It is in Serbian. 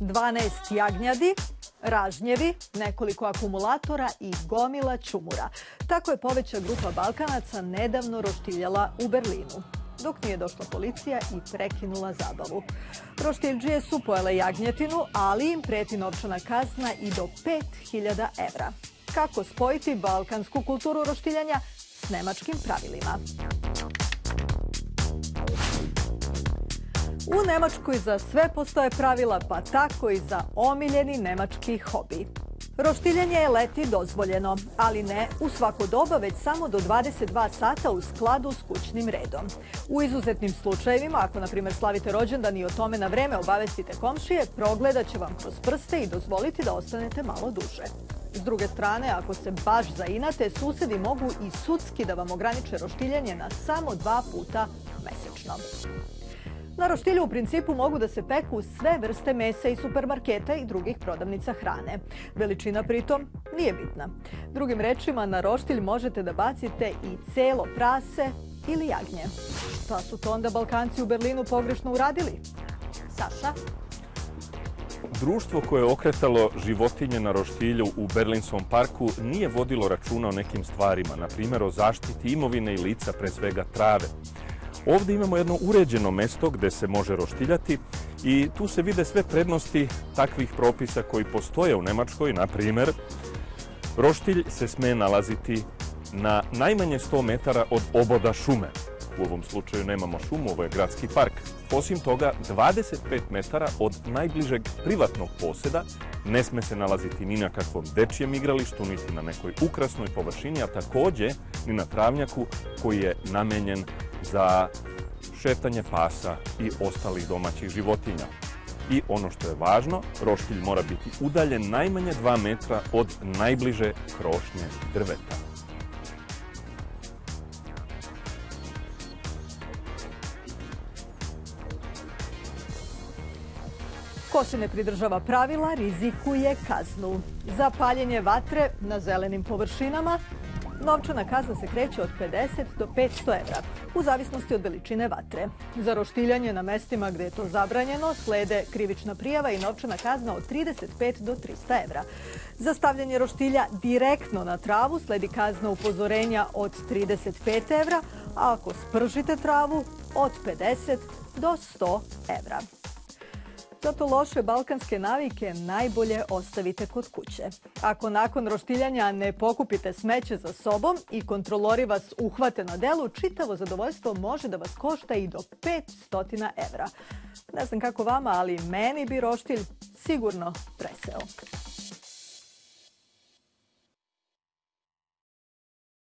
12 jagnjadi, ražnjevi, nekoliko akumulatora i gomila čumura. Tako je poveća grupa Balkanaca nedavno roštiljala u Berlinu dok nije došla policija i prekinula zabavu. Roštiljđije su pojele jagnjetinu, ali im preti novčana kazna i do 5000 evra. Kako spojiti balkansku kulturu roštiljanja s nemačkim pravilima? U Nemačkoj za sve postoje pravila, pa tako i za omiljeni nemački hobi. Roštiljenje je leti dozvoljeno, ali ne u svako doba, već samo do 22 sata u skladu s kućnim redom. U izuzetnim slučajevima, ako na primjer slavite rođendan i o tome na vreme obavestite komšije, progledat će vam kroz prste i dozvoliti da ostanete malo duže. S druge strane, ako se baš zainate, susedi mogu i sudski da vam ograniče roštiljenje na samo dva puta mesečno. Na roštilju u principu mogu da se peku sve vrste mesa i supermarketa i drugih prodavnica hrane. Veličina pritom nije bitna. Drugim rečima, na roštilj možete da bacite i celo prase ili jagnje. Šta pa su to onda Balkanci u Berlinu pogrešno uradili? Saša? Društvo koje je okretalo životinje na roštilju u Berlinskom parku nije vodilo računa o nekim stvarima, na primjer o zaštiti imovine i lica, pre svega trave. Ovdje imamo jedno uređeno mesto gdje se može roštiljati i tu se vide sve prednosti takvih propisa koji postoje u Nemačkoj. Na primjer, roštilj se smije nalaziti na najmanje 100 metara od oboda šume. U ovom slučaju nemamo šumu, ovo je gradski park. Osim toga, 25 metara od najbližeg privatnog posjeda ne sme se nalaziti ni na kakvom dečijem igralištu, niti na nekoj ukrasnoj površini, a također ni na travnjaku koji je namenjen za šetanje pasa i ostalih domaćih životinja. I ono što je važno, roštilj mora biti udaljen najmanje 2 metra od najbliže krošnje drveta. Ko se ne pridržava pravila, rizikuje kaznu. Za paljenje vatre na zelenim površinama Novčana kazna se kreće od 50 do 500 evra, u zavisnosti od veličine vatre. Za roštiljanje na mestima gdje je to zabranjeno slede krivična prijava i novčana kazna od 35 do 300 evra. Za stavljanje roštilja direktno na travu sledi kazna upozorenja od 35 evra, a ako spržite travu od 50 do 100 evra. Zato loše balkanske navike najbolje ostavite kod kuće. Ako nakon roštiljanja ne pokupite smeće za sobom i kontrolori vas uhvate na delu, čitavo zadovoljstvo može da vas košta i do 500 evra. Ne znam kako vama, ali meni bi roštilj sigurno preseo.